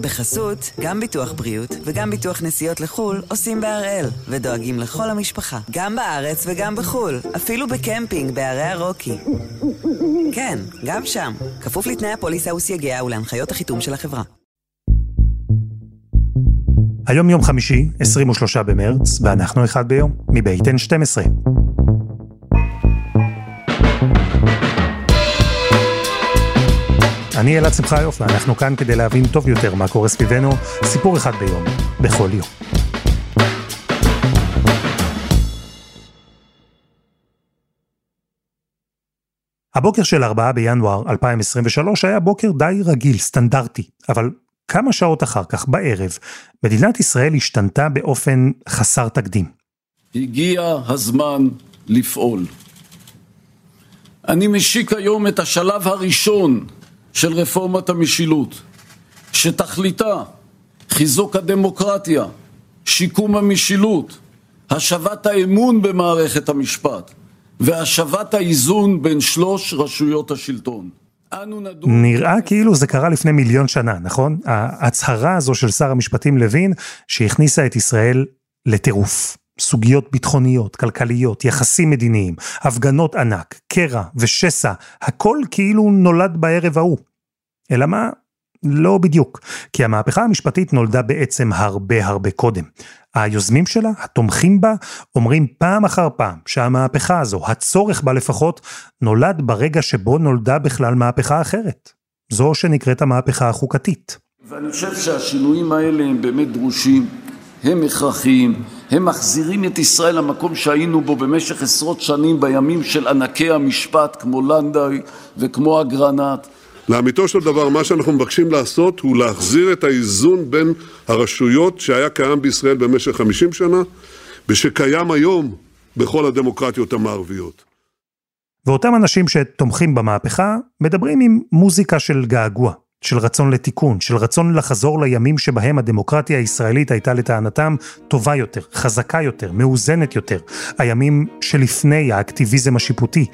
בחסות, גם ביטוח בריאות וגם ביטוח נסיעות לחו"ל עושים בהראל, ודואגים לכל המשפחה, גם בארץ וגם בחו"ל, אפילו בקמפינג בערי הרוקי. כן, גם שם, כפוף לתנאי הפוליסה וסייגיה ולהנחיות החיתום של החברה. היום יום חמישי, 23 במרץ, ואנחנו אחד ביום, מבית N12. אני אלעד שמחיוף, ואנחנו כאן כדי להבין טוב יותר מה קורה סביבנו, סיפור אחד ביום, בכל יום. הבוקר של 4 בינואר 2023 היה בוקר די רגיל, סטנדרטי, אבל כמה שעות אחר כך, בערב, מדינת ישראל השתנתה באופן חסר תקדים. הגיע הזמן לפעול. אני משיק היום את השלב הראשון של רפורמת המשילות, שתכליתה חיזוק הדמוקרטיה, שיקום המשילות, השבת האמון במערכת המשפט והשבת האיזון בין שלוש רשויות השלטון. נראה כאילו זה קרה לפני מיליון שנה, נכון? ההצהרה הזו של שר המשפטים לוין, שהכניסה את ישראל לטירוף. סוגיות ביטחוניות, כלכליות, יחסים מדיניים, הפגנות ענק, קרע ושסע, הכל כאילו נולד בערב ההוא. אלא מה? לא בדיוק, כי המהפכה המשפטית נולדה בעצם הרבה הרבה קודם. היוזמים שלה, התומכים בה, אומרים פעם אחר פעם שהמהפכה הזו, הצורך בה לפחות, נולד ברגע שבו נולדה בכלל מהפכה אחרת. זו שנקראת המהפכה החוקתית. ואני חושב שהשינויים האלה הם באמת דרושים, הם הכרחיים, הם מחזירים את ישראל למקום שהיינו בו במשך עשרות שנים בימים של ענקי המשפט כמו לנדאי וכמו אגרנט. לאמיתו של דבר, מה שאנחנו מבקשים לעשות הוא להחזיר את האיזון בין הרשויות שהיה קיים בישראל במשך 50 שנה ושקיים היום בכל הדמוקרטיות המערביות. ואותם אנשים שתומכים במהפכה מדברים עם מוזיקה של געגוע. של רצון לתיקון, של רצון לחזור לימים שבהם הדמוקרטיה הישראלית הייתה לטענתם טובה יותר, חזקה יותר, מאוזנת יותר. הימים שלפני האקטיביזם השיפוטי,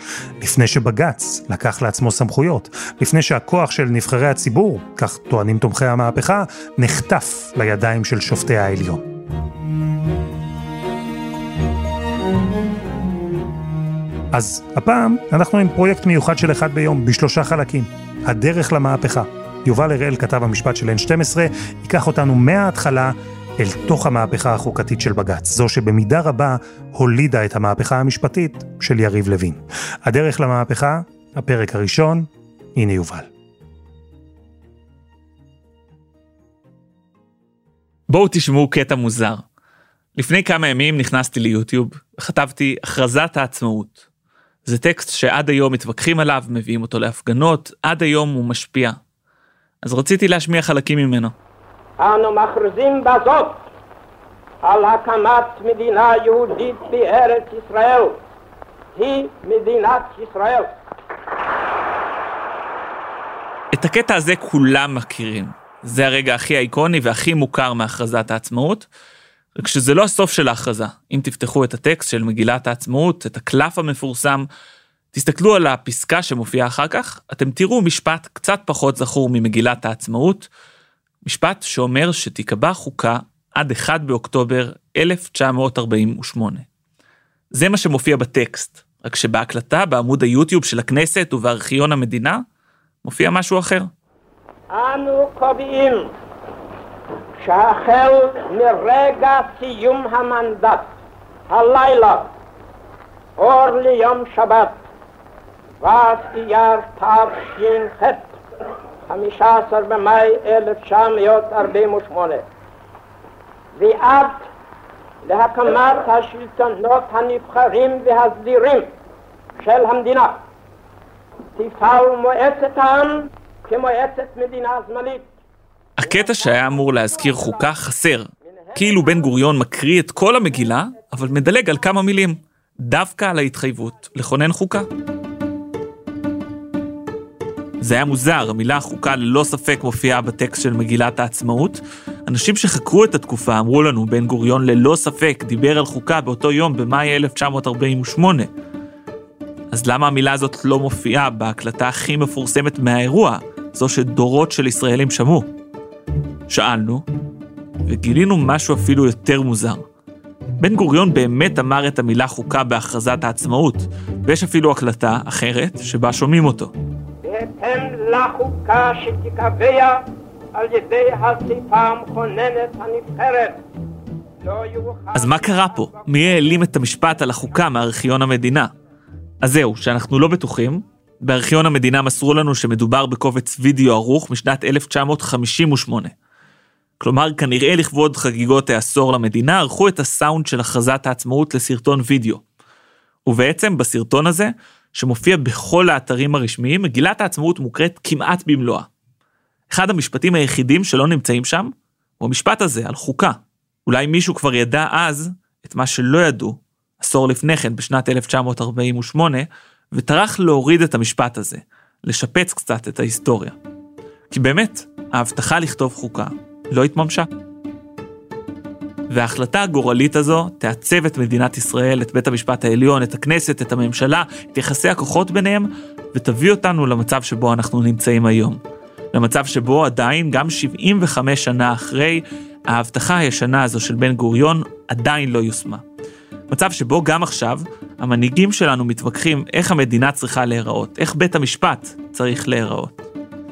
לפני שבג"ץ לקח לעצמו סמכויות, לפני שהכוח של נבחרי הציבור, כך טוענים תומכי המהפכה, נחטף לידיים של שופטי העליון. אז הפעם אנחנו עם פרויקט מיוחד של אחד ביום, בשלושה חלקים. הדרך למהפכה. יובל הראל, כתב המשפט של N12, ייקח אותנו מההתחלה אל תוך המהפכה החוקתית של בג"ץ, זו שבמידה רבה הולידה את המהפכה המשפטית של יריב לוין. הדרך למהפכה, הפרק הראשון, הנה יובל. בואו תשמעו קטע מוזר. לפני כמה ימים נכנסתי ליוטיוב וכתבתי הכרזת העצמאות. זה טקסט שעד היום מתווכחים עליו, מביאים אותו להפגנות, עד היום הוא משפיע. אז רציתי להשמיע חלקים ממנו. אנו מכריזים בזאת על הקמת מדינה יהודית בארץ ישראל. היא מדינת ישראל. את הקטע הזה כולם מכירים. זה הרגע הכי איקוני והכי מוכר מהכרזת העצמאות. רק שזה לא הסוף של ההכרזה. אם תפתחו את הטקסט של מגילת העצמאות, את הקלף המפורסם, תסתכלו על הפסקה שמופיעה אחר כך, אתם תראו משפט קצת פחות זכור ממגילת העצמאות, משפט שאומר שתיקבע חוקה עד 1 באוקטובר 1948. זה מה שמופיע בטקסט, רק שבהקלטה בעמוד היוטיוב של הכנסת ובארכיון המדינה, מופיע משהו אחר. אנו קובעים שהחל מרגע סיום המנדט, הלילה, אור ליום שבת, ו' אייר תש"ח, 15 במאי 1948, ועד להקמת השלטונות הנבחרים והסדירים של המדינה. תפעל מועצת העם כמועצת מדינה זמנית. הקטע שהיה אמור להזכיר חוקה חסר, כאילו בן גוריון מקריא את כל המגילה, אבל מדלג על כמה מילים, דווקא על ההתחייבות לכונן חוקה. זה היה מוזר, המילה חוקה ללא ספק מופיעה בטקסט של מגילת העצמאות. אנשים שחקרו את התקופה אמרו לנו, בן גוריון ללא ספק דיבר על חוקה באותו יום במאי 1948. אז למה המילה הזאת לא מופיעה בהקלטה הכי מפורסמת מהאירוע, זו שדורות של ישראלים שמעו? שאלנו, וגילינו משהו אפילו יותר מוזר. בן גוריון באמת אמר את המילה חוקה בהכרזת העצמאות, ויש אפילו הקלטה אחרת שבה שומעים אותו. בהתאם לחוקה שתיקבע על ידי האספה המכוננת הנבחרת. לא אז מה קרה פה? מי העלים את המשפט על החוקה מארכיון המדינה? אז זהו, שאנחנו לא בטוחים. בארכיון המדינה מסרו לנו שמדובר בקובץ וידאו ערוך משנת 1958. כלומר, כנראה לכבוד חגיגות העשור למדינה, ערכו את הסאונד של הכרזת העצמאות לסרטון וידאו. ובעצם בסרטון הזה, שמופיע בכל האתרים הרשמיים, מגילת העצמאות מוקראת כמעט במלואה. אחד המשפטים היחידים שלא נמצאים שם, הוא המשפט הזה, על חוקה. אולי מישהו כבר ידע אז את מה שלא ידעו, עשור לפני כן, בשנת 1948, וטרח להוריד את המשפט הזה, לשפץ קצת את ההיסטוריה. כי באמת, ההבטחה לכתוב חוקה לא התממשה. וההחלטה הגורלית הזו תעצב את מדינת ישראל, את בית המשפט העליון, את הכנסת, את הממשלה, את יחסי הכוחות ביניהם, ותביא אותנו למצב שבו אנחנו נמצאים היום. למצב שבו עדיין, גם 75 שנה אחרי, ההבטחה הישנה הזו של בן גוריון עדיין לא יושמה. מצב שבו גם עכשיו, המנהיגים שלנו מתווכחים איך המדינה צריכה להיראות, איך בית המשפט צריך להיראות.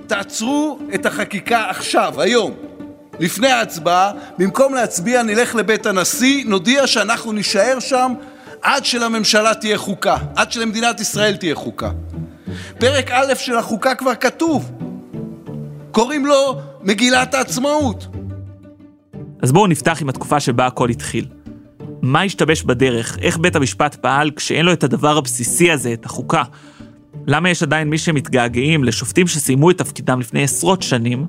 תעצרו את החקיקה עכשיו, היום. לפני ההצבעה, במקום להצביע נלך לבית הנשיא, נודיע שאנחנו נישאר שם עד שלממשלה תהיה חוקה, עד שלמדינת ישראל תהיה חוקה. פרק א' של החוקה כבר כתוב, קוראים לו מגילת העצמאות. אז בואו נפתח עם התקופה שבה הכל התחיל. מה השתבש בדרך? איך בית המשפט פעל כשאין לו את הדבר הבסיסי הזה, את החוקה? למה יש עדיין מי שמתגעגעים לשופטים שסיימו את תפקידם לפני עשרות שנים,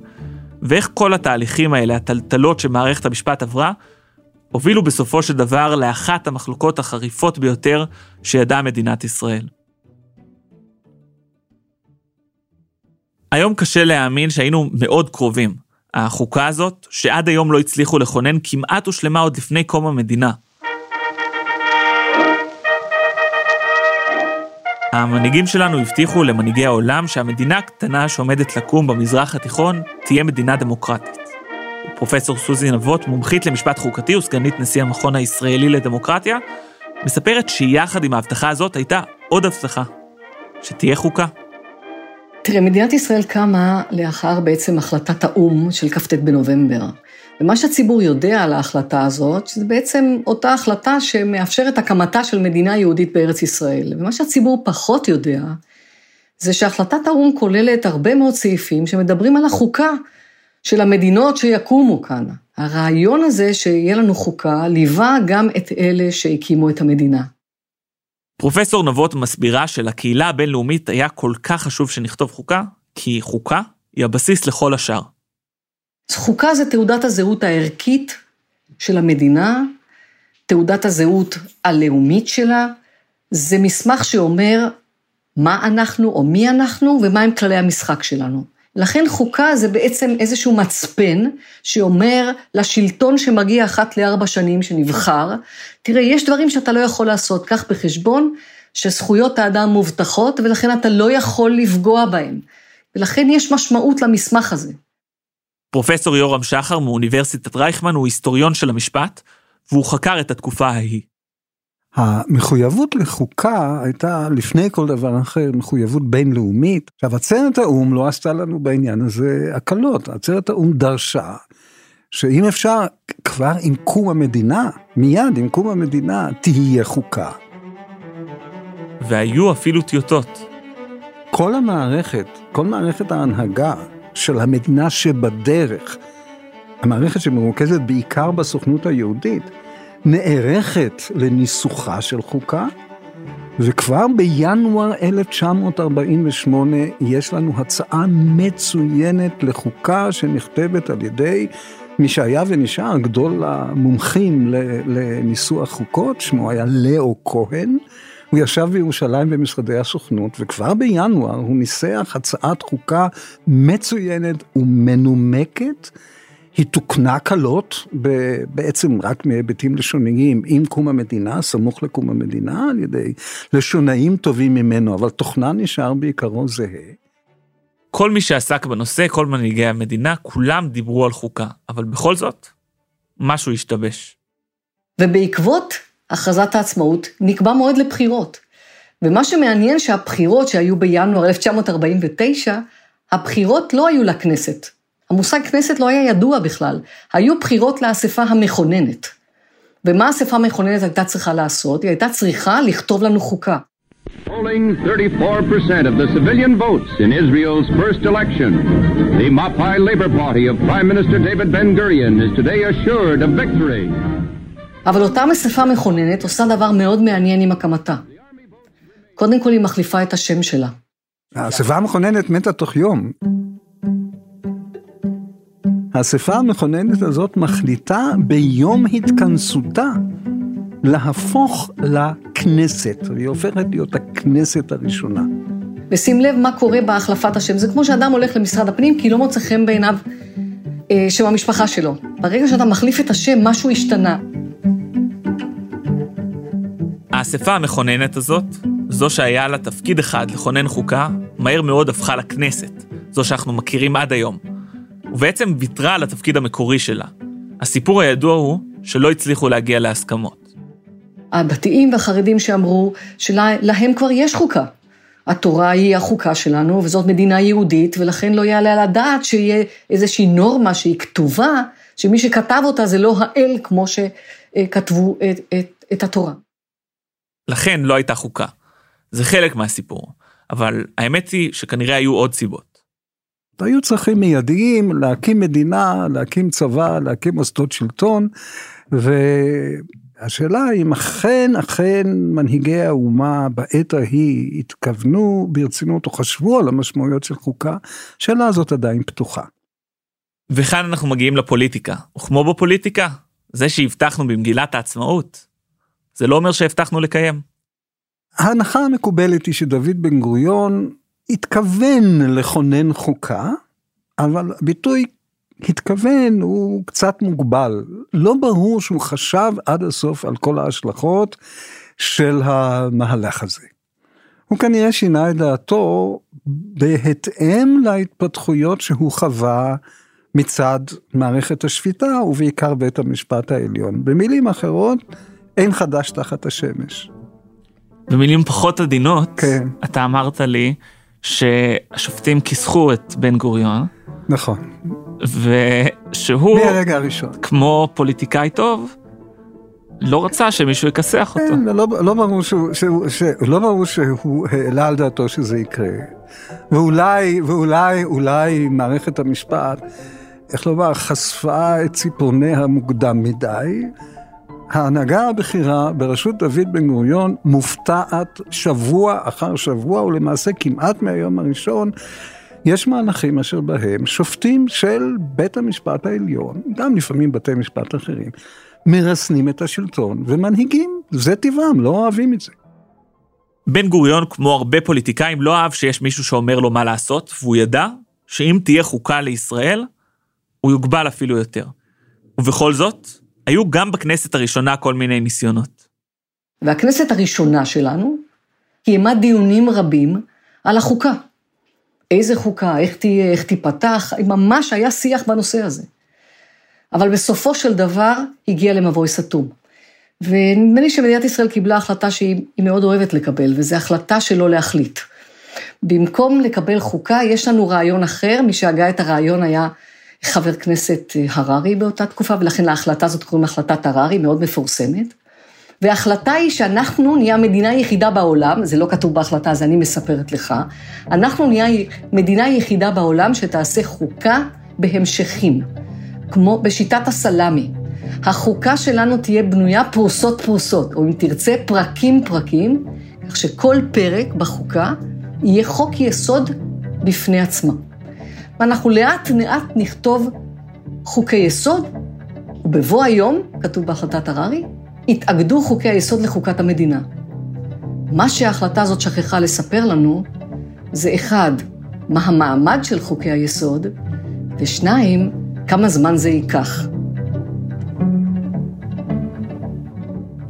ואיך כל התהליכים האלה, הטלטלות שמערכת המשפט עברה, הובילו בסופו של דבר לאחת המחלוקות החריפות ביותר שידעה מדינת ישראל. היום קשה להאמין שהיינו מאוד קרובים. החוקה הזאת, שעד היום לא הצליחו לכונן, כמעט הושלמה עוד לפני קום המדינה. המנהיגים שלנו הבטיחו למנהיגי העולם שהמדינה הקטנה שעומדת לקום במזרח התיכון תהיה מדינה דמוקרטית. פרופסור סוזי נבות, מומחית למשפט חוקתי וסגנית נשיא המכון הישראלי לדמוקרטיה, מספרת שיחד עם ההבטחה הזאת הייתה עוד הבטחה, שתהיה חוקה. תראה, מדינת ישראל קמה לאחר בעצם החלטת האו"ם של כ"ט בנובמבר. ומה שהציבור יודע על ההחלטה הזאת, שזה בעצם אותה החלטה שמאפשרת הקמתה של מדינה יהודית בארץ ישראל. ומה שהציבור פחות יודע, זה שהחלטת האו"ם כוללת הרבה מאוד סעיפים שמדברים על החוקה של המדינות שיקומו כאן. הרעיון הזה שיהיה לנו חוקה, ליווה גם את אלה שהקימו את המדינה. פרופסור נבות מסבירה שלקהילה הבינלאומית היה כל כך חשוב שנכתוב חוקה, כי חוקה היא הבסיס לכל השאר. חוקה זה תעודת הזהות הערכית של המדינה, תעודת הזהות הלאומית שלה, זה מסמך שאומר מה אנחנו או מי אנחנו ומהם כללי המשחק שלנו. לכן חוקה זה בעצם איזשהו מצפן שאומר לשלטון שמגיע אחת לארבע שנים שנבחר, תראה, יש דברים שאתה לא יכול לעשות, קח בחשבון שזכויות האדם מובטחות ולכן אתה לא יכול לפגוע בהם. ולכן יש משמעות למסמך הזה. פרופסור יורם שחר מאוניברסיטת רייכמן הוא היסטוריון של המשפט, והוא חקר את התקופה ההיא. המחויבות לחוקה הייתה לפני כל דבר אחר מחויבות בינלאומית. עכשיו עצרת האו"ם לא עשתה לנו בעניין הזה הקלות, עצרת האו"ם דרשה שאם אפשר כבר עם קום המדינה, מיד עם קום המדינה, תהיה חוקה. והיו אפילו טיוטות. כל המערכת, כל מערכת ההנהגה של המדינה שבדרך, המערכת שמרוכזת בעיקר בסוכנות היהודית, נערכת לניסוחה של חוקה, וכבר בינואר 1948 יש לנו הצעה מצוינת לחוקה שנכתבת על ידי מי שהיה ונשאר גדול המומחים לניסוח חוקות, שמו היה לאו כהן. הוא ישב בירושלים במשרדי הסוכנות, וכבר בינואר הוא ניסח הצעת חוקה מצוינת ומנומקת. היא תוקנה קלות, בעצם רק מהיבטים לשוניים, עם קום המדינה, סמוך לקום המדינה, על ידי לשונאים טובים ממנו, אבל תוכנה נשאר בעיקרו זהה. כל מי שעסק בנושא, כל מנהיגי המדינה, כולם דיברו על חוקה, אבל בכל זאת, משהו השתבש. ובעקבות הכרזת העצמאות נקבע מועד לבחירות. ומה שמעניין שהבחירות שהיו בינואר 1949, הבחירות לא היו לכנסת. המושג כנסת לא היה ידוע בכלל. היו בחירות לאספה המכוננת. ומה האספה המכוננת הייתה צריכה לעשות? היא הייתה צריכה לכתוב לנו חוקה. Polling 34% of the civilian votes in Israel's first election, the Mapai Labor Party of Prime Minister David Ben Gurion is today assured of victory. אבל אותה אספה מכוננת עושה דבר מאוד מעניין עם הקמתה. קודם כל היא מחליפה את השם שלה. האספה המכוננת מתה תוך יום. האספה המכוננת הזאת מחליטה ביום התכנסותה להפוך לכנסת, והיא הופכת להיות הכנסת הראשונה. ושים לב מה קורה בהחלפת השם, זה כמו שאדם הולך למשרד הפנים כי לא מוצא חן בעיניו אה, שם המשפחה שלו. ברגע שאתה מחליף את השם, משהו השתנה. האספה המכוננת הזאת, זו שהיה לה תפקיד אחד לכונן חוקה, מהר מאוד הפכה לכנסת, זו שאנחנו מכירים עד היום. ובעצם ויתרה על התפקיד המקורי שלה. הסיפור הידוע הוא שלא הצליחו להגיע להסכמות. הדתיים והחרדים שאמרו שלהם כבר יש חוקה. התורה היא החוקה שלנו, וזאת מדינה יהודית, ולכן לא יעלה על הדעת שיהיה איזושהי נורמה שהיא כתובה, שמי שכתב אותה זה לא האל כמו שכתבו את, את, את התורה. לכן לא הייתה חוקה. זה חלק מהסיפור, אבל האמת היא שכנראה היו עוד סיבות. היו צרכים מיידיים להקים מדינה, להקים צבא, להקים מוסדות שלטון, והשאלה אם אכן, אכן מנהיגי האומה בעת ההיא התכוונו ברצינות או חשבו על המשמעויות של חוקה, השאלה הזאת עדיין פתוחה. וכאן אנחנו מגיעים לפוליטיקה, וכמו בפוליטיקה, זה שהבטחנו במגילת העצמאות, זה לא אומר שהבטחנו לקיים. ההנחה המקובלת היא שדוד בן גוריון התכוון לכונן חוקה, אבל הביטוי התכוון הוא קצת מוגבל. לא ברור שהוא חשב עד הסוף על כל ההשלכות של המהלך הזה. הוא כנראה שינה את דעתו בהתאם להתפתחויות שהוא חווה מצד מערכת השפיטה ובעיקר בית המשפט העליון. במילים אחרות, אין חדש תחת השמש. במילים פחות עדינות, כן. אתה אמרת לי שהשופטים כיסחו את בן גוריון. נכון. ושהוא, מהרגע הראשון. כמו פוליטיקאי טוב, לא רצה שמישהו יכסח אותו. כן, לא, לא, ברור שהוא, שהוא, שהוא, לא ברור שהוא העלה על דעתו שזה יקרה. ואולי, ואולי, אולי מערכת המשפט, איך לומר, חשפה את ציפורניה מוקדם מדי. ההנהגה הבכירה בראשות דוד בן גוריון מופתעת שבוע אחר שבוע, ולמעשה כמעט מהיום הראשון, יש מהלכים אשר בהם שופטים של בית המשפט העליון, גם לפעמים בתי משפט אחרים, מרסנים את השלטון ומנהיגים, זה טבעם, לא אוהבים את זה. בן גוריון, כמו הרבה פוליטיקאים, לא אהב שיש מישהו שאומר לו מה לעשות, והוא ידע שאם תהיה חוקה לישראל, הוא יוגבל אפילו יותר. ובכל זאת, היו גם בכנסת הראשונה כל מיני ניסיונות. והכנסת הראשונה שלנו קיימה דיונים רבים על החוקה. איזה חוקה, איך תהיה, איך תיפתח, ממש היה שיח בנושא הזה. אבל בסופו של דבר הגיע למבוי סתום. ונדמה לי שמדינת ישראל קיבלה החלטה שהיא מאוד אוהבת לקבל, וזו החלטה שלא להחליט. במקום לקבל חוקה, יש לנו רעיון אחר, מי שהגה את הרעיון היה חבר כנסת הררי באותה תקופה, ולכן להחלטה הזאת קוראים החלטת הררי, מאוד מפורסמת. וההחלטה היא שאנחנו נהיה המדינה היחידה בעולם, זה לא כתוב בהחלטה, זה אני מספרת לך, אנחנו נהיה מדינה היחידה בעולם שתעשה חוקה בהמשכים, כמו בשיטת הסלאמי. החוקה שלנו תהיה בנויה פרוסות פרוסות, או אם תרצה פרקים פרקים, כך שכל פרק בחוקה יהיה חוק יסוד בפני עצמו. ואנחנו לאט לאט נכתוב חוקי יסוד, ובבוא היום, כתוב בהחלטת הררי, התאגדו חוקי היסוד לחוקת המדינה. מה שההחלטה הזאת שכחה לספר לנו, זה אחד, מה המעמד של חוקי היסוד, ושניים, כמה זמן זה ייקח.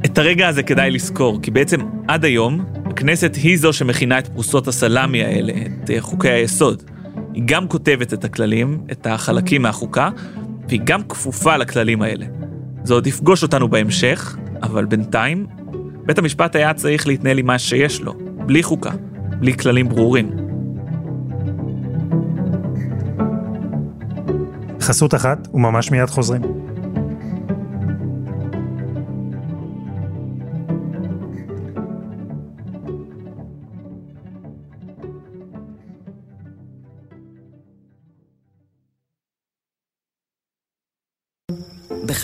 את הרגע הזה כדאי לזכור, כי בעצם עד היום, הכנסת היא זו שמכינה את פרוסות הסלאמי האלה, את חוקי היסוד. היא גם כותבת את הכללים, את החלקים מהחוקה, והיא גם כפופה לכללים האלה. זה עוד יפגוש אותנו בהמשך, אבל בינתיים, בית המשפט היה צריך להתנהל עם מה שיש לו, בלי חוקה, בלי כללים ברורים. חסות אחת, וממש מיד חוזרים.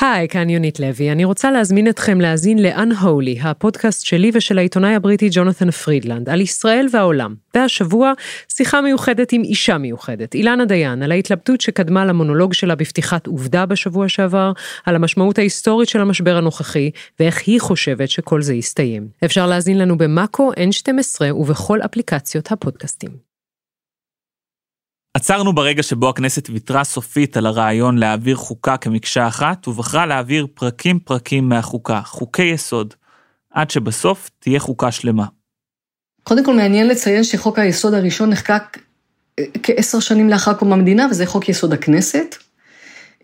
היי, כאן יונית לוי. אני רוצה להזמין אתכם להאזין ל-Unholy, הפודקאסט שלי ושל העיתונאי הבריטי ג'ונתן פרידלנד, על ישראל והעולם. והשבוע, שיחה מיוחדת עם אישה מיוחדת, אילנה דיין, על ההתלבטות שקדמה למונולוג שלה בפתיחת עובדה בשבוע שעבר, על המשמעות ההיסטורית של המשבר הנוכחי, ואיך היא חושבת שכל זה יסתיים. אפשר להאזין לנו במאקו N12 ובכל אפליקציות הפודקאסטים. עצרנו ברגע שבו הכנסת ויתרה סופית על הרעיון להעביר חוקה כמקשה אחת, ובחרה להעביר פרקים פרקים מהחוקה, חוקי יסוד, עד שבסוף תהיה חוקה שלמה. קודם כל מעניין לציין שחוק היסוד הראשון נחקק אה, כעשר שנים לאחר קום המדינה, וזה חוק יסוד הכנסת.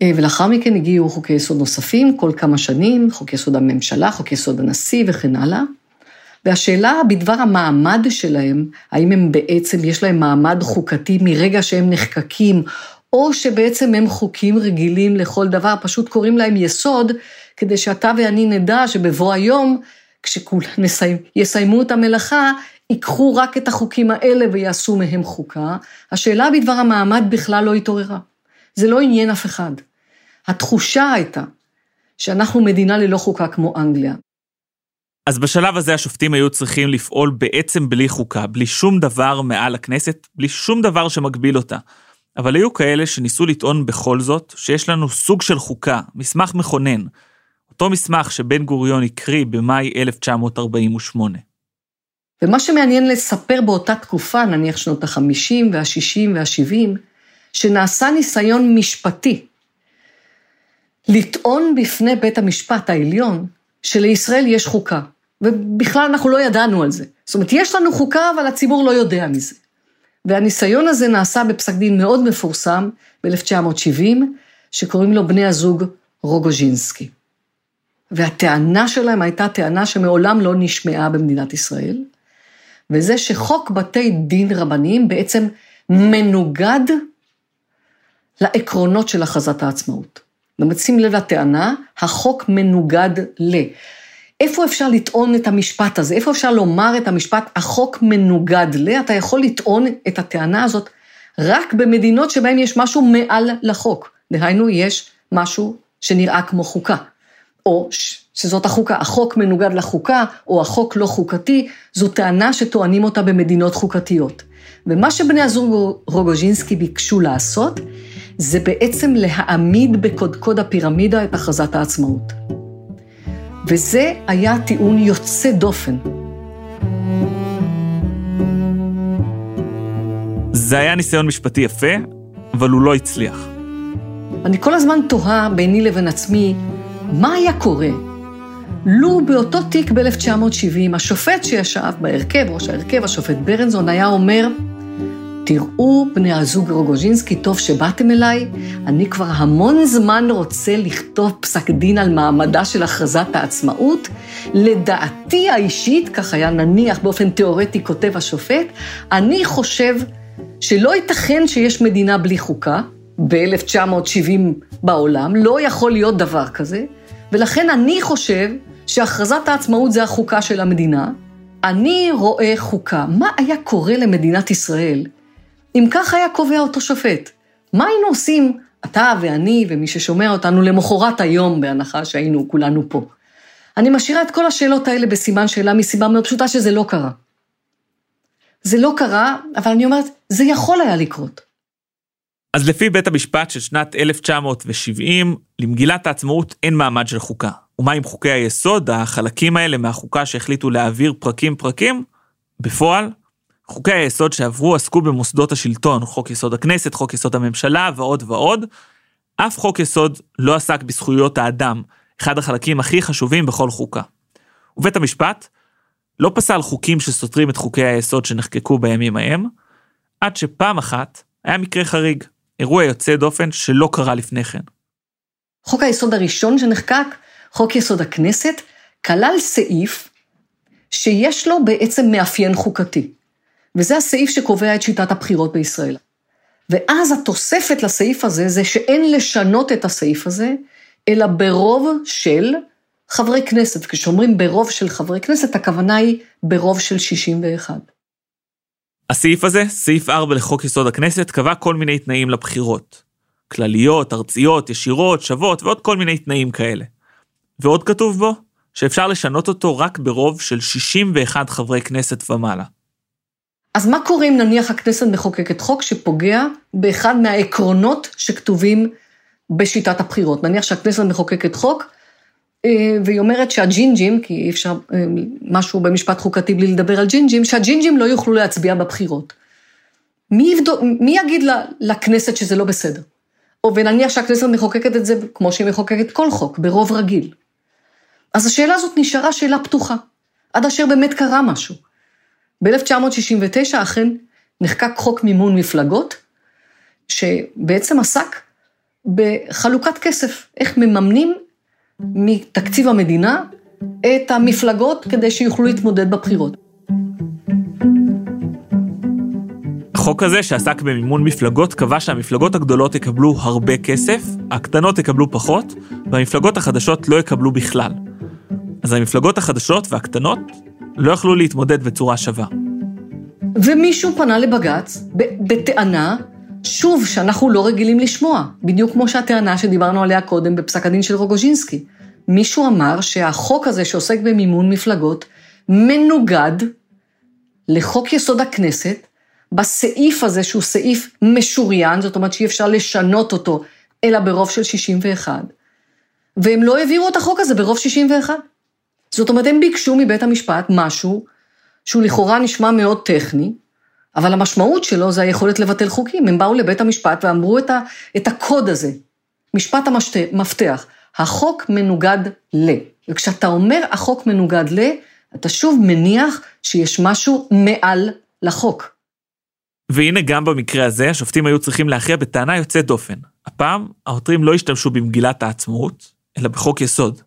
אה, ולאחר מכן הגיעו חוקי יסוד נוספים כל כמה שנים, חוק יסוד הממשלה, חוק יסוד הנשיא וכן הלאה. והשאלה בדבר המעמד שלהם, האם הם בעצם, יש להם מעמד חוקתי מרגע שהם נחקקים, או שבעצם הם חוקים רגילים לכל דבר, פשוט קוראים להם יסוד, כדי שאתה ואני נדע שבבוא היום, כשכולם יסיימו את המלאכה, ייקחו רק את החוקים האלה ויעשו מהם חוקה. השאלה בדבר המעמד בכלל לא התעוררה. זה לא עניין אף אחד. התחושה הייתה שאנחנו מדינה ללא חוקה כמו אנגליה. אז בשלב הזה השופטים היו צריכים לפעול בעצם בלי חוקה, בלי שום דבר מעל הכנסת, בלי שום דבר שמגביל אותה. אבל היו כאלה שניסו לטעון בכל זאת שיש לנו סוג של חוקה, מסמך מכונן. אותו מסמך שבן גוריון הקריא במאי 1948. ומה שמעניין לספר באותה תקופה, נניח שנות ה-50 וה-60 וה-70, שנעשה ניסיון משפטי לטעון בפני בית המשפט העליון שלישראל יש חוקה. ובכלל אנחנו לא ידענו על זה. זאת אומרת, יש לנו חוקה, אבל הציבור לא יודע מזה. והניסיון הזה נעשה בפסק דין מאוד מפורסם ב-1970, שקוראים לו בני הזוג רוגוז'ינסקי. והטענה שלהם הייתה טענה שמעולם לא נשמעה במדינת ישראל, וזה שחוק בתי דין רבניים בעצם מנוגד לעקרונות של הכרזת העצמאות. זאת אומרת, שים לב לטענה, החוק מנוגד ל... איפה אפשר לטעון את המשפט הזה? איפה אפשר לומר את המשפט, החוק מנוגד ל... אתה יכול לטעון את הטענה הזאת רק במדינות שבהן יש משהו מעל לחוק. דהיינו, יש משהו שנראה כמו חוקה. או שזאת החוקה, החוק מנוגד לחוקה, או החוק לא חוקתי, זו טענה שטוענים אותה במדינות חוקתיות. ומה שבני הזוג רוגוז'ינסקי ביקשו לעשות, זה בעצם להעמיד בקודקוד הפירמידה את הכרזת העצמאות. וזה היה טיעון יוצא דופן. זה היה ניסיון משפטי יפה, אבל הוא לא הצליח. אני כל הזמן תוהה ביני לבין עצמי, מה היה קורה לו באותו תיק ב-1970, השופט שישב בהרכב, ראש ההרכב, השופט ברנזון, היה אומר, תראו, בני הזוג רוגוז'ינסקי, טוב שבאתם אליי, אני כבר המון זמן רוצה לכתוב פסק דין על מעמדה של הכרזת העצמאות. לדעתי האישית, כך היה נניח באופן תיאורטי כותב השופט, אני חושב שלא ייתכן שיש מדינה בלי חוקה, ב-1970 בעולם, לא יכול להיות דבר כזה, ולכן אני חושב שהכרזת העצמאות זה החוקה של המדינה. אני רואה חוקה. מה היה קורה למדינת ישראל אם כך היה קובע אותו שופט, מה היינו עושים, אתה ואני ומי ששומע אותנו, למחרת היום, בהנחה שהיינו כולנו פה? אני משאירה את כל השאלות האלה בסימן שאלה מסיבה מאוד פשוטה שזה לא קרה. זה לא קרה, אבל אני אומרת, זה יכול היה לקרות. אז לפי בית המשפט של שנת 1970, למגילת העצמאות אין מעמד של חוקה. ומה עם חוקי היסוד, החלקים האלה מהחוקה שהחליטו להעביר פרקים פרקים? בפועל, חוקי היסוד שעברו עסקו במוסדות השלטון, חוק יסוד הכנסת, חוק יסוד הממשלה ועוד ועוד. אף חוק יסוד לא עסק בזכויות האדם, אחד החלקים הכי חשובים בכל חוקה. ובית המשפט לא פסל חוקים שסותרים את חוקי היסוד שנחקקו בימים ההם, עד שפעם אחת היה מקרה חריג, אירוע יוצא דופן שלא קרה לפני כן. חוק היסוד הראשון שנחקק, חוק יסוד הכנסת, כלל סעיף שיש לו בעצם מאפיין חוקתי. וזה הסעיף שקובע את שיטת הבחירות בישראל. ואז התוספת לסעיף הזה זה שאין לשנות את הסעיף הזה, אלא ברוב של חברי כנסת. כשאומרים ברוב של חברי כנסת, הכוונה היא ברוב של 61. הסעיף הזה, סעיף 4 לחוק יסוד הכנסת, קבע כל מיני תנאים לבחירות. כלליות, ארציות, ישירות, שוות ועוד כל מיני תנאים כאלה. ועוד כתוב בו שאפשר לשנות אותו רק ברוב של 61 חברי כנסת ומעלה. אז מה קורה אם נניח הכנסת מחוקקת חוק שפוגע באחד מהעקרונות שכתובים בשיטת הבחירות? נניח שהכנסת מחוקקת חוק, אה, והיא אומרת שהג'ינג'ים, כי אי אפשר אה, משהו במשפט חוקתי בלי לדבר על ג'ינג'ים, שהג'ינג'ים לא יוכלו להצביע בבחירות. מי, יבדוק, מי יגיד לכנסת שזה לא בסדר? או ונניח שהכנסת מחוקקת את זה כמו שהיא מחוקקת כל חוק, ברוב רגיל. אז השאלה הזאת נשארה שאלה פתוחה, עד אשר באמת קרה משהו. ב-1969 אכן נחקק חוק מימון מפלגות, שבעצם עסק בחלוקת כסף, איך מממנים מתקציב המדינה את המפלגות כדי שיוכלו להתמודד בבחירות. החוק הזה שעסק במימון מפלגות קבע שהמפלגות הגדולות יקבלו הרבה כסף, הקטנות יקבלו פחות, והמפלגות החדשות לא יקבלו בכלל. אז המפלגות החדשות והקטנות לא יכלו להתמודד בצורה שווה. ומישהו פנה לבג"ץ בטענה, שוב, שאנחנו לא רגילים לשמוע, בדיוק כמו שהטענה שדיברנו עליה קודם בפסק הדין של רוגוז'ינסקי. מישהו אמר שהחוק הזה שעוסק במימון מפלגות מנוגד לחוק יסוד הכנסת, בסעיף הזה שהוא סעיף משוריין, זאת אומרת שאי אפשר לשנות אותו, אלא ברוב של 61, והם לא העבירו את החוק הזה ברוב 61. זאת אומרת, הם ביקשו מבית המשפט משהו שהוא לכאורה נשמע מאוד טכני, אבל המשמעות שלו זה היכולת לבטל חוקים. הם באו לבית המשפט ואמרו את, ה, את הקוד הזה, משפט המפתח, החוק מנוגד ל. וכשאתה אומר החוק מנוגד ל, אתה שוב מניח שיש משהו מעל לחוק. והנה גם במקרה הזה, השופטים היו צריכים להכריע בטענה יוצאת דופן. הפעם, העותרים לא השתמשו במגילת העצמאות, אלא בחוק יסוד.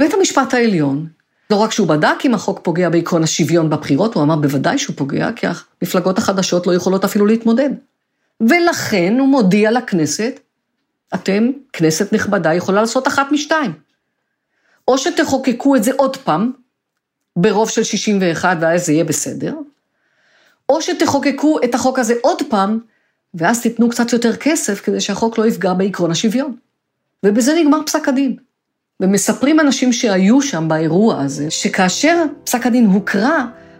בית המשפט העליון, לא רק שהוא בדק אם החוק פוגע בעקרון השוויון בבחירות, הוא אמר בוודאי שהוא פוגע, כי המפלגות החדשות לא יכולות אפילו להתמודד. ולכן הוא מודיע לכנסת, אתם, כנסת נכבדה, יכולה לעשות אחת משתיים. או שתחוקקו את זה עוד פעם, ברוב של 61 ואז זה יהיה בסדר, או שתחוקקו את החוק הזה עוד פעם, ואז תיתנו קצת יותר כסף כדי שהחוק לא יפגע בעקרון השוויון. ובזה נגמר פסק הדין. ומספרים אנשים שהיו שם באירוע הזה, שכאשר פסק הדין הוקרא,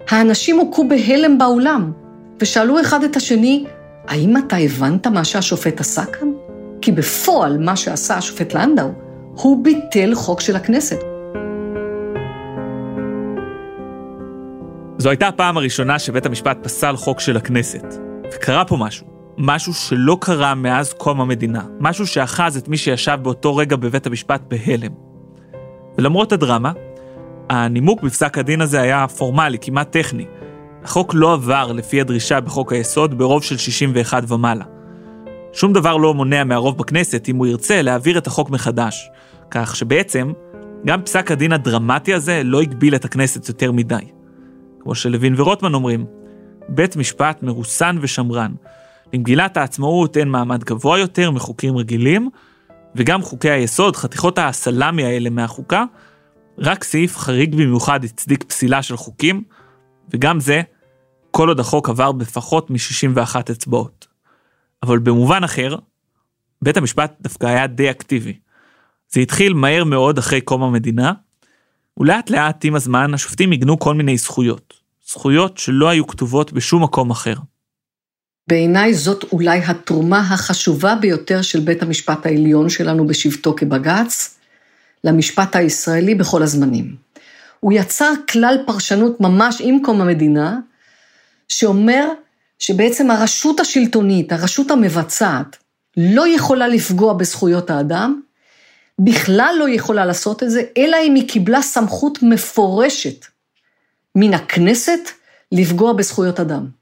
האנשים הוכו בהלם באולם, ושאלו אחד את השני, האם אתה הבנת מה שהשופט עשה כאן? כי בפועל מה שעשה השופט לנדאו, הוא ביטל חוק של הכנסת. זו הייתה הפעם הראשונה שבית המשפט פסל חוק של הכנסת. וקרה פה משהו. משהו שלא קרה מאז קום המדינה. משהו שאחז את מי שישב באותו רגע בבית המשפט בהלם. ולמרות הדרמה, הנימוק בפסק הדין הזה היה פורמלי, כמעט טכני. החוק לא עבר לפי הדרישה בחוק היסוד ברוב של 61 ומעלה. שום דבר לא מונע מהרוב בכנסת, אם הוא ירצה, להעביר את החוק מחדש. כך שבעצם, גם פסק הדין הדרמטי הזה לא הגביל את הכנסת יותר מדי. כמו שלוין ורוטמן אומרים, בית משפט מרוסן ושמרן. למגילת העצמאות אין מעמד גבוה יותר מחוקים רגילים, וגם חוקי היסוד, חתיכות הסלאמי האלה מהחוקה, רק סעיף חריג במיוחד הצדיק פסילה של חוקים, וגם זה, כל עוד החוק עבר בפחות מ-61 אצבעות. אבל במובן אחר, בית המשפט דווקא היה די אקטיבי. זה התחיל מהר מאוד אחרי קום המדינה, ולאט לאט עם הזמן השופטים עיגנו כל מיני זכויות. זכויות שלא היו כתובות בשום מקום אחר. בעיניי זאת אולי התרומה החשובה ביותר של בית המשפט העליון שלנו בשבתו כבג"ץ, למשפט הישראלי בכל הזמנים. הוא יצר כלל פרשנות ממש עם קום המדינה, שאומר שבעצם הרשות השלטונית, הרשות המבצעת, לא יכולה לפגוע בזכויות האדם, בכלל לא יכולה לעשות את זה, אלא אם היא קיבלה סמכות מפורשת מן הכנסת לפגוע בזכויות אדם.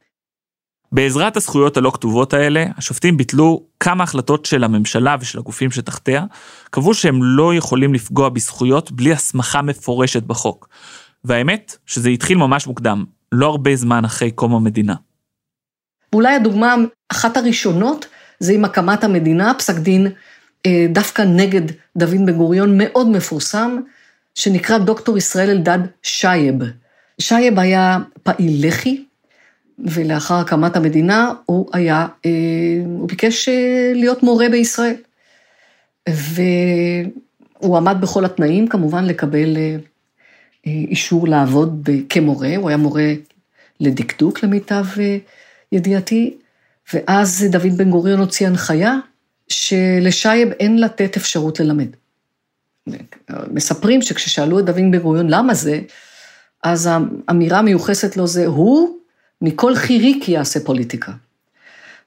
בעזרת הזכויות הלא כתובות האלה, השופטים ביטלו כמה החלטות של הממשלה ושל הגופים שתחתיה, קבעו שהם לא יכולים לפגוע בזכויות בלי הסמכה מפורשת בחוק. והאמת, שזה התחיל ממש מוקדם, לא הרבה זמן אחרי קום המדינה. ואולי הדוגמה, אחת הראשונות, זה עם הקמת המדינה, פסק דין אה, דווקא נגד דוד בן גוריון, מאוד מפורסם, שנקרא דוקטור ישראל אלדד שייב. שייב היה פעיל לח"י, ולאחר הקמת המדינה הוא היה, אה, הוא ביקש אה, להיות מורה בישראל. והוא עמד בכל התנאים, כמובן, לקבל אישור לעבוד כמורה, הוא היה מורה לדקדוק למיטב ידיעתי, ואז דוד בן גוריון הוציא הנחיה שלשייב אין לתת אפשרות ללמד. מספרים שכששאלו את דוד בן גוריון למה זה, אז האמירה המיוחסת לו זה, הוא מכל חיריק יעשה פוליטיקה.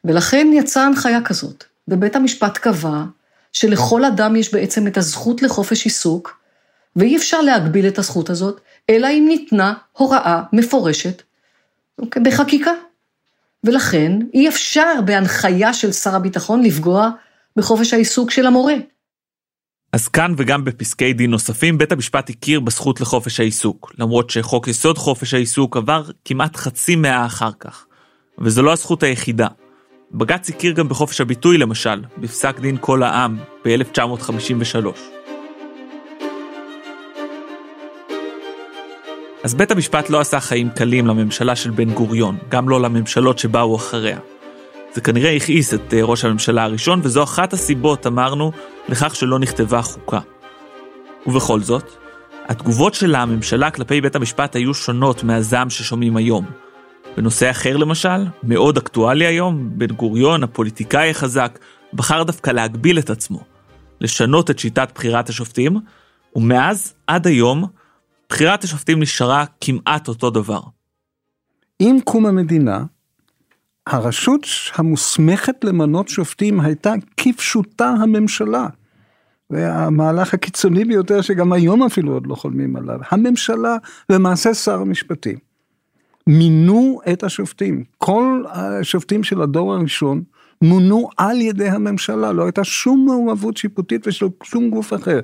ולכן יצאה הנחיה כזאת, ובית המשפט קבע שלכל אדם יש בעצם את הזכות לחופש עיסוק, ואי אפשר להגביל את הזכות הזאת, אלא אם ניתנה הוראה מפורשת אוקיי, בחקיקה. ולכן אי אפשר בהנחיה של שר הביטחון לפגוע בחופש העיסוק של המורה. אז כאן וגם בפסקי דין נוספים, בית המשפט הכיר בזכות לחופש העיסוק, למרות שחוק יסוד חופש העיסוק עבר כמעט חצי מאה אחר כך. וזו לא הזכות היחידה. בג"ץ הכיר גם בחופש הביטוי למשל, בפסק דין כל העם ב-1953. אז בית המשפט לא עשה חיים קלים לממשלה של בן גוריון, גם לא לממשלות שבאו אחריה. זה כנראה הכעיס את אה, ראש הממשלה הראשון, וזו אחת הסיבות, אמרנו, לכך שלא נכתבה חוקה. ובכל זאת, התגובות של הממשלה כלפי בית המשפט היו שונות מהזעם ששומעים היום. בנושא אחר למשל, מאוד אקטואלי היום, בן גוריון, הפוליטיקאי החזק, בחר דווקא להגביל את עצמו, לשנות את שיטת בחירת השופטים, ומאז, עד היום, בחירת השופטים נשארה כמעט אותו דבר. עם קום המדינה, הרשות המוסמכת למנות שופטים הייתה כפשוטה הממשלה. והמהלך הקיצוני ביותר שגם היום אפילו עוד לא חולמים עליו. הממשלה, למעשה שר המשפטים, מינו את השופטים. כל השופטים של הדור הראשון מונו על ידי הממשלה, לא הייתה שום מעורבות שיפוטית ושל שום גוף אחר.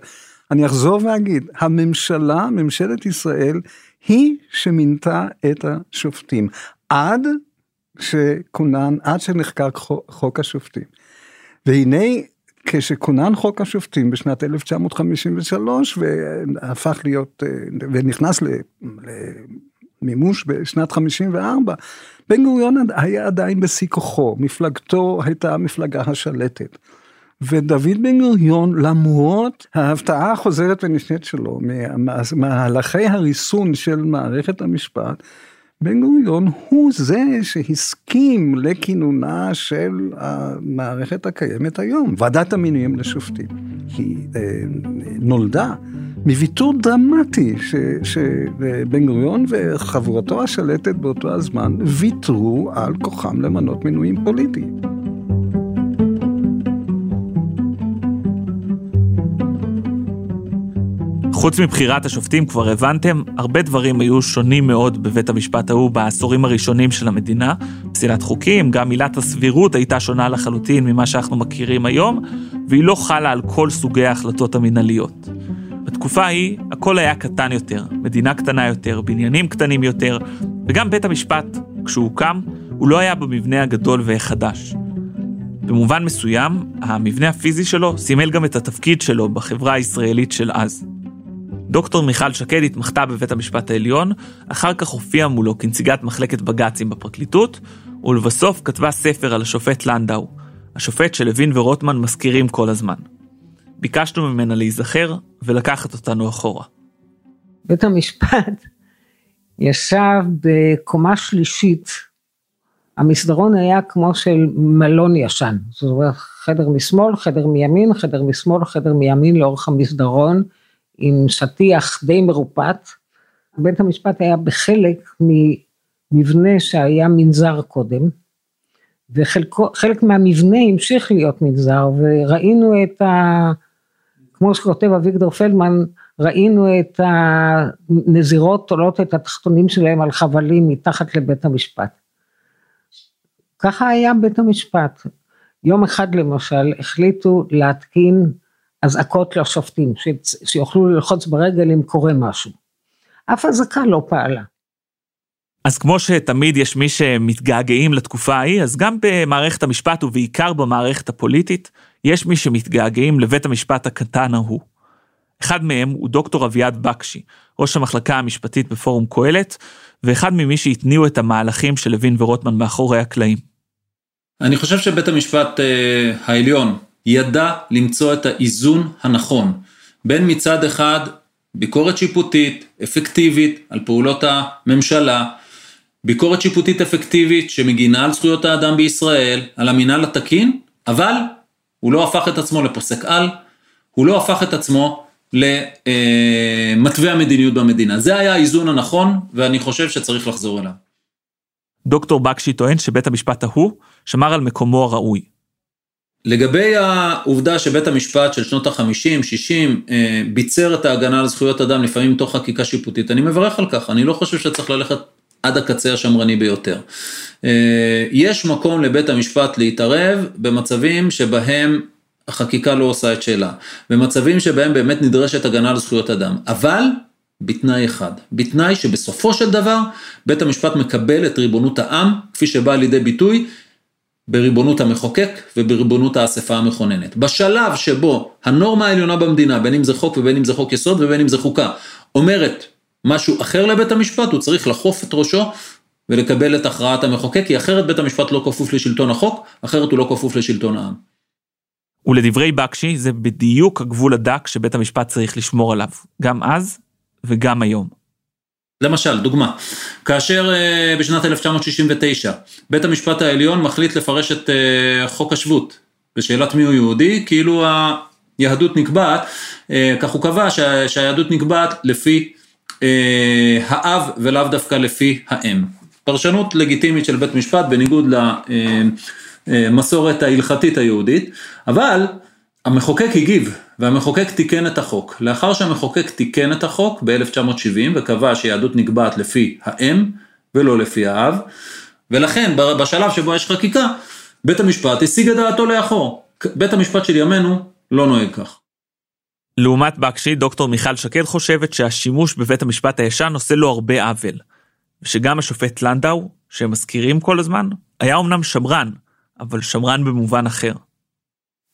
אני אחזור ואגיד, הממשלה, ממשלת ישראל, היא שמינתה את השופטים. עד שכונן, עד שנחקק חוק השופטים. והנה, כשכונן חוק השופטים בשנת 1953 והפך להיות, ונכנס למימוש בשנת 54, בן גוריון היה עדיין בשיא כוחו, מפלגתו הייתה המפלגה השלטת. ודוד בן גוריון, למרות ההפתעה החוזרת ונשנית שלו מהלכי הריסון של מערכת המשפט, בן גוריון הוא זה שהסכים לכינונה של המערכת הקיימת היום, ועדת המינויים לשופטים. היא אה, נולדה מוויתור דרמטי שבן גוריון וחבורתו השלטת באותו הזמן ויתרו על כוחם למנות מינויים פוליטיים. חוץ מבחירת השופטים, כבר הבנתם, הרבה דברים היו שונים מאוד בבית המשפט ההוא בעשורים הראשונים של המדינה. פסילת חוקים, גם עילת הסבירות הייתה שונה לחלוטין ממה שאנחנו מכירים היום, והיא לא חלה על כל סוגי ההחלטות המינהליות. בתקופה ההיא, הכל היה קטן יותר, מדינה קטנה יותר, בניינים קטנים יותר, וגם בית המשפט, כשהוא הוקם, הוא לא היה במבנה הגדול והחדש. במובן מסוים, המבנה הפיזי שלו סימל גם את התפקיד שלו בחברה הישראלית של אז. דוקטור מיכל שקד התמחתה בבית המשפט העליון, אחר כך הופיעה מולו כנציגת מחלקת בג"צים בפרקליטות, ולבסוף כתבה ספר על השופט לנדאו, השופט שלוין ורוטמן מזכירים כל הזמן. ביקשנו ממנה להיזכר ולקחת אותנו אחורה. בית המשפט ישב בקומה שלישית, המסדרון היה כמו של מלון ישן, זאת אומרת חדר משמאל, חדר מימין, חדר משמאל, חדר מימין לאורך המסדרון, עם שטיח די מרופט. בית המשפט היה בחלק מבנה שהיה מנזר קודם, וחלק מהמבנה המשיך להיות מנזר, וראינו את ה... כמו שכותב אביגדור פלדמן, ראינו את הנזירות תולות את התחתונים שלהם על חבלים מתחת לבית המשפט. ככה היה בית המשפט. יום אחד למשל החליטו להתקין אזעקות לשופטים, שיוכלו ללחוץ ברגל אם קורה משהו. אף אזעקה לא פעלה. אז כמו שתמיד יש מי שמתגעגעים לתקופה ההיא, אז גם במערכת המשפט ובעיקר במערכת הפוליטית, יש מי שמתגעגעים לבית המשפט הקטן ההוא. אחד מהם הוא דוקטור אביעד בקשי, ראש המחלקה המשפטית בפורום קהלת, ואחד ממי שהתניעו את המהלכים של לוין ורוטמן מאחורי הקלעים. אני חושב שבית המשפט אה, העליון ידע למצוא את האיזון הנכון בין מצד אחד ביקורת שיפוטית אפקטיבית על פעולות הממשלה, ביקורת שיפוטית אפקטיבית שמגינה על זכויות האדם בישראל, על המינהל התקין, אבל הוא לא הפך את עצמו לפוסק על, הוא לא הפך את עצמו למתווה המדיניות במדינה. זה היה האיזון הנכון, ואני חושב שצריך לחזור אליו. דוקטור בקשי טוען שבית המשפט ההוא שמר על מקומו הראוי. לגבי העובדה שבית המשפט של שנות ה-50, 60, אה, ביצר את ההגנה על זכויות אדם לפעמים מתוך חקיקה שיפוטית, אני מברך על כך, אני לא חושב שצריך ללכת עד הקצה השמרני ביותר. אה, יש מקום לבית המשפט להתערב במצבים שבהם החקיקה לא עושה את שלה, במצבים שבהם באמת נדרשת הגנה על זכויות אדם, אבל בתנאי אחד, בתנאי שבסופו של דבר בית המשפט מקבל את ריבונות העם, כפי שבאה לידי ביטוי בריבונות המחוקק ובריבונות האספה המכוננת. בשלב שבו הנורמה העליונה במדינה, בין אם זה חוק ובין אם זה חוק יסוד ובין אם זה חוקה, אומרת משהו אחר לבית המשפט, הוא צריך לחוף את ראשו ולקבל את הכרעת המחוקק, כי אחרת בית המשפט לא כפוף לשלטון החוק, אחרת הוא לא כפוף לשלטון העם. ולדברי בקשי, זה בדיוק הגבול הדק שבית המשפט צריך לשמור עליו, גם אז וגם היום. למשל, דוגמה, כאשר uh, בשנת 1969 בית המשפט העליון מחליט לפרש את uh, חוק השבות בשאלת מיהו יהודי, כאילו היהדות נקבעת, uh, כך הוא קבע שה, שהיהדות נקבעת לפי האב ולאו דווקא לפי האם. פרשנות לגיטימית של בית משפט בניגוד למסורת ההלכתית היהודית, אבל המחוקק הגיב והמחוקק תיקן את החוק. לאחר שהמחוקק תיקן את החוק ב-1970 וקבע שיהדות נקבעת לפי האם ולא לפי האב, ולכן בשלב שבו יש חקיקה, בית המשפט השיג את דעתו לאחור. בית המשפט של ימינו לא נוהג כך. לעומת בקשי, דוקטור מיכל שקד חושבת שהשימוש בבית המשפט הישן עושה לו הרבה עוול. ושגם השופט לנדאו, שהם מזכירים כל הזמן, היה אמנם שמרן, אבל שמרן במובן אחר.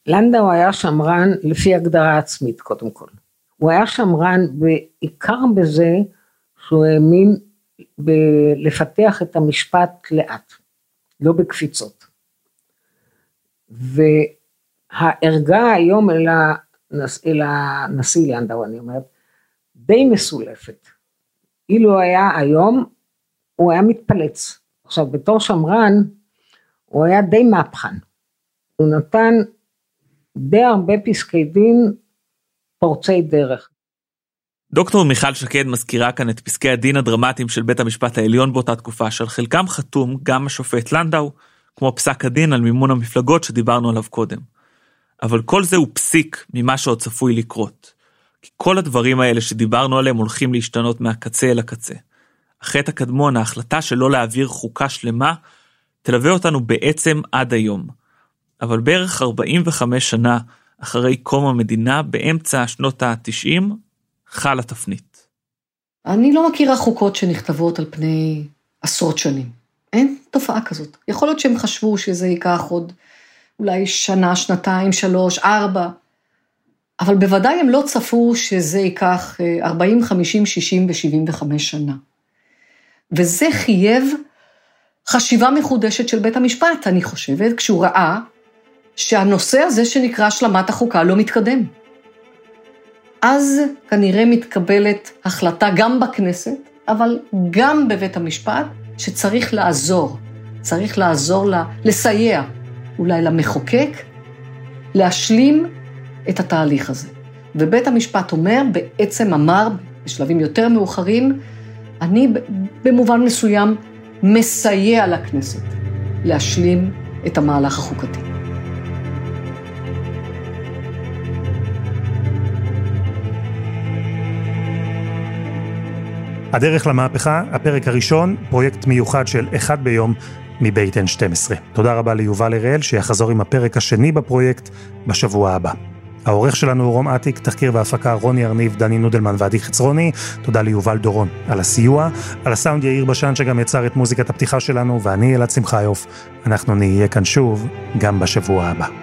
לנדאו היה שמרן לפי הגדרה עצמית קודם כל. הוא היה שמרן בעיקר בזה שהוא האמין בלפתח את המשפט לאט, לא בקפיצות. והערגה היום אל, הנס, אל הנשיא לנדאו, אני אומרת, די מסולפת. אילו היה היום, הוא היה מתפלץ. עכשיו, בתור שמרן, הוא היה די מהפכן. הוא נתן די הרבה פסקי דין פורצי דרך. דוקטור מיכל שקד מזכירה כאן את פסקי הדין הדרמטיים של בית המשפט העליון באותה תקופה, שעל חלקם חתום גם השופט לנדאו, כמו פסק הדין על מימון המפלגות שדיברנו עליו קודם. אבל כל זה הוא פסיק ממה שעוד צפוי לקרות. כי כל הדברים האלה שדיברנו עליהם הולכים להשתנות מהקצה אל הקצה. החטא הקדמון, ההחלטה שלא להעביר חוקה שלמה, תלווה אותנו בעצם עד היום. אבל בערך 45 שנה אחרי קום המדינה, באמצע שנות ה-90, חלה תפנית. אני לא מכירה חוקות שנכתבות על פני עשרות שנים. אין תופעה כזאת. יכול להיות שהם חשבו שזה ייקח עוד אולי שנה, שנתיים, שלוש, ארבע, אבל בוודאי הם לא צפו שזה ייקח 40, 50, 60 ו-75 שנה. וזה חייב חשיבה מחודשת של בית המשפט, אני חושבת, כשהוא ראה שהנושא הזה שנקרא השלמת החוקה לא מתקדם. אז כנראה מתקבלת החלטה גם בכנסת, אבל גם בבית המשפט, שצריך לעזור. צריך לעזור, לה, לסייע, אולי למחוקק, להשלים את התהליך הזה. ובית המשפט אומר, בעצם אמר, בשלבים יותר מאוחרים, אני במובן מסוים מסייע לכנסת להשלים את המהלך החוקתי. הדרך למהפכה, הפרק הראשון, פרויקט מיוחד של אחד ביום מבית N12. תודה רבה ליובל הראל, שיחזור עם הפרק השני בפרויקט בשבוע הבא. העורך שלנו הוא רום אטיק, תחקיר והפקה רוני ארניב, דני נודלמן ועדי חצרוני. תודה ליובל דורון על הסיוע, על הסאונד יאיר בשן שגם יצר את מוזיקת הפתיחה שלנו, ואני אלעד שמחיוף. אנחנו נהיה כאן שוב, גם בשבוע הבא.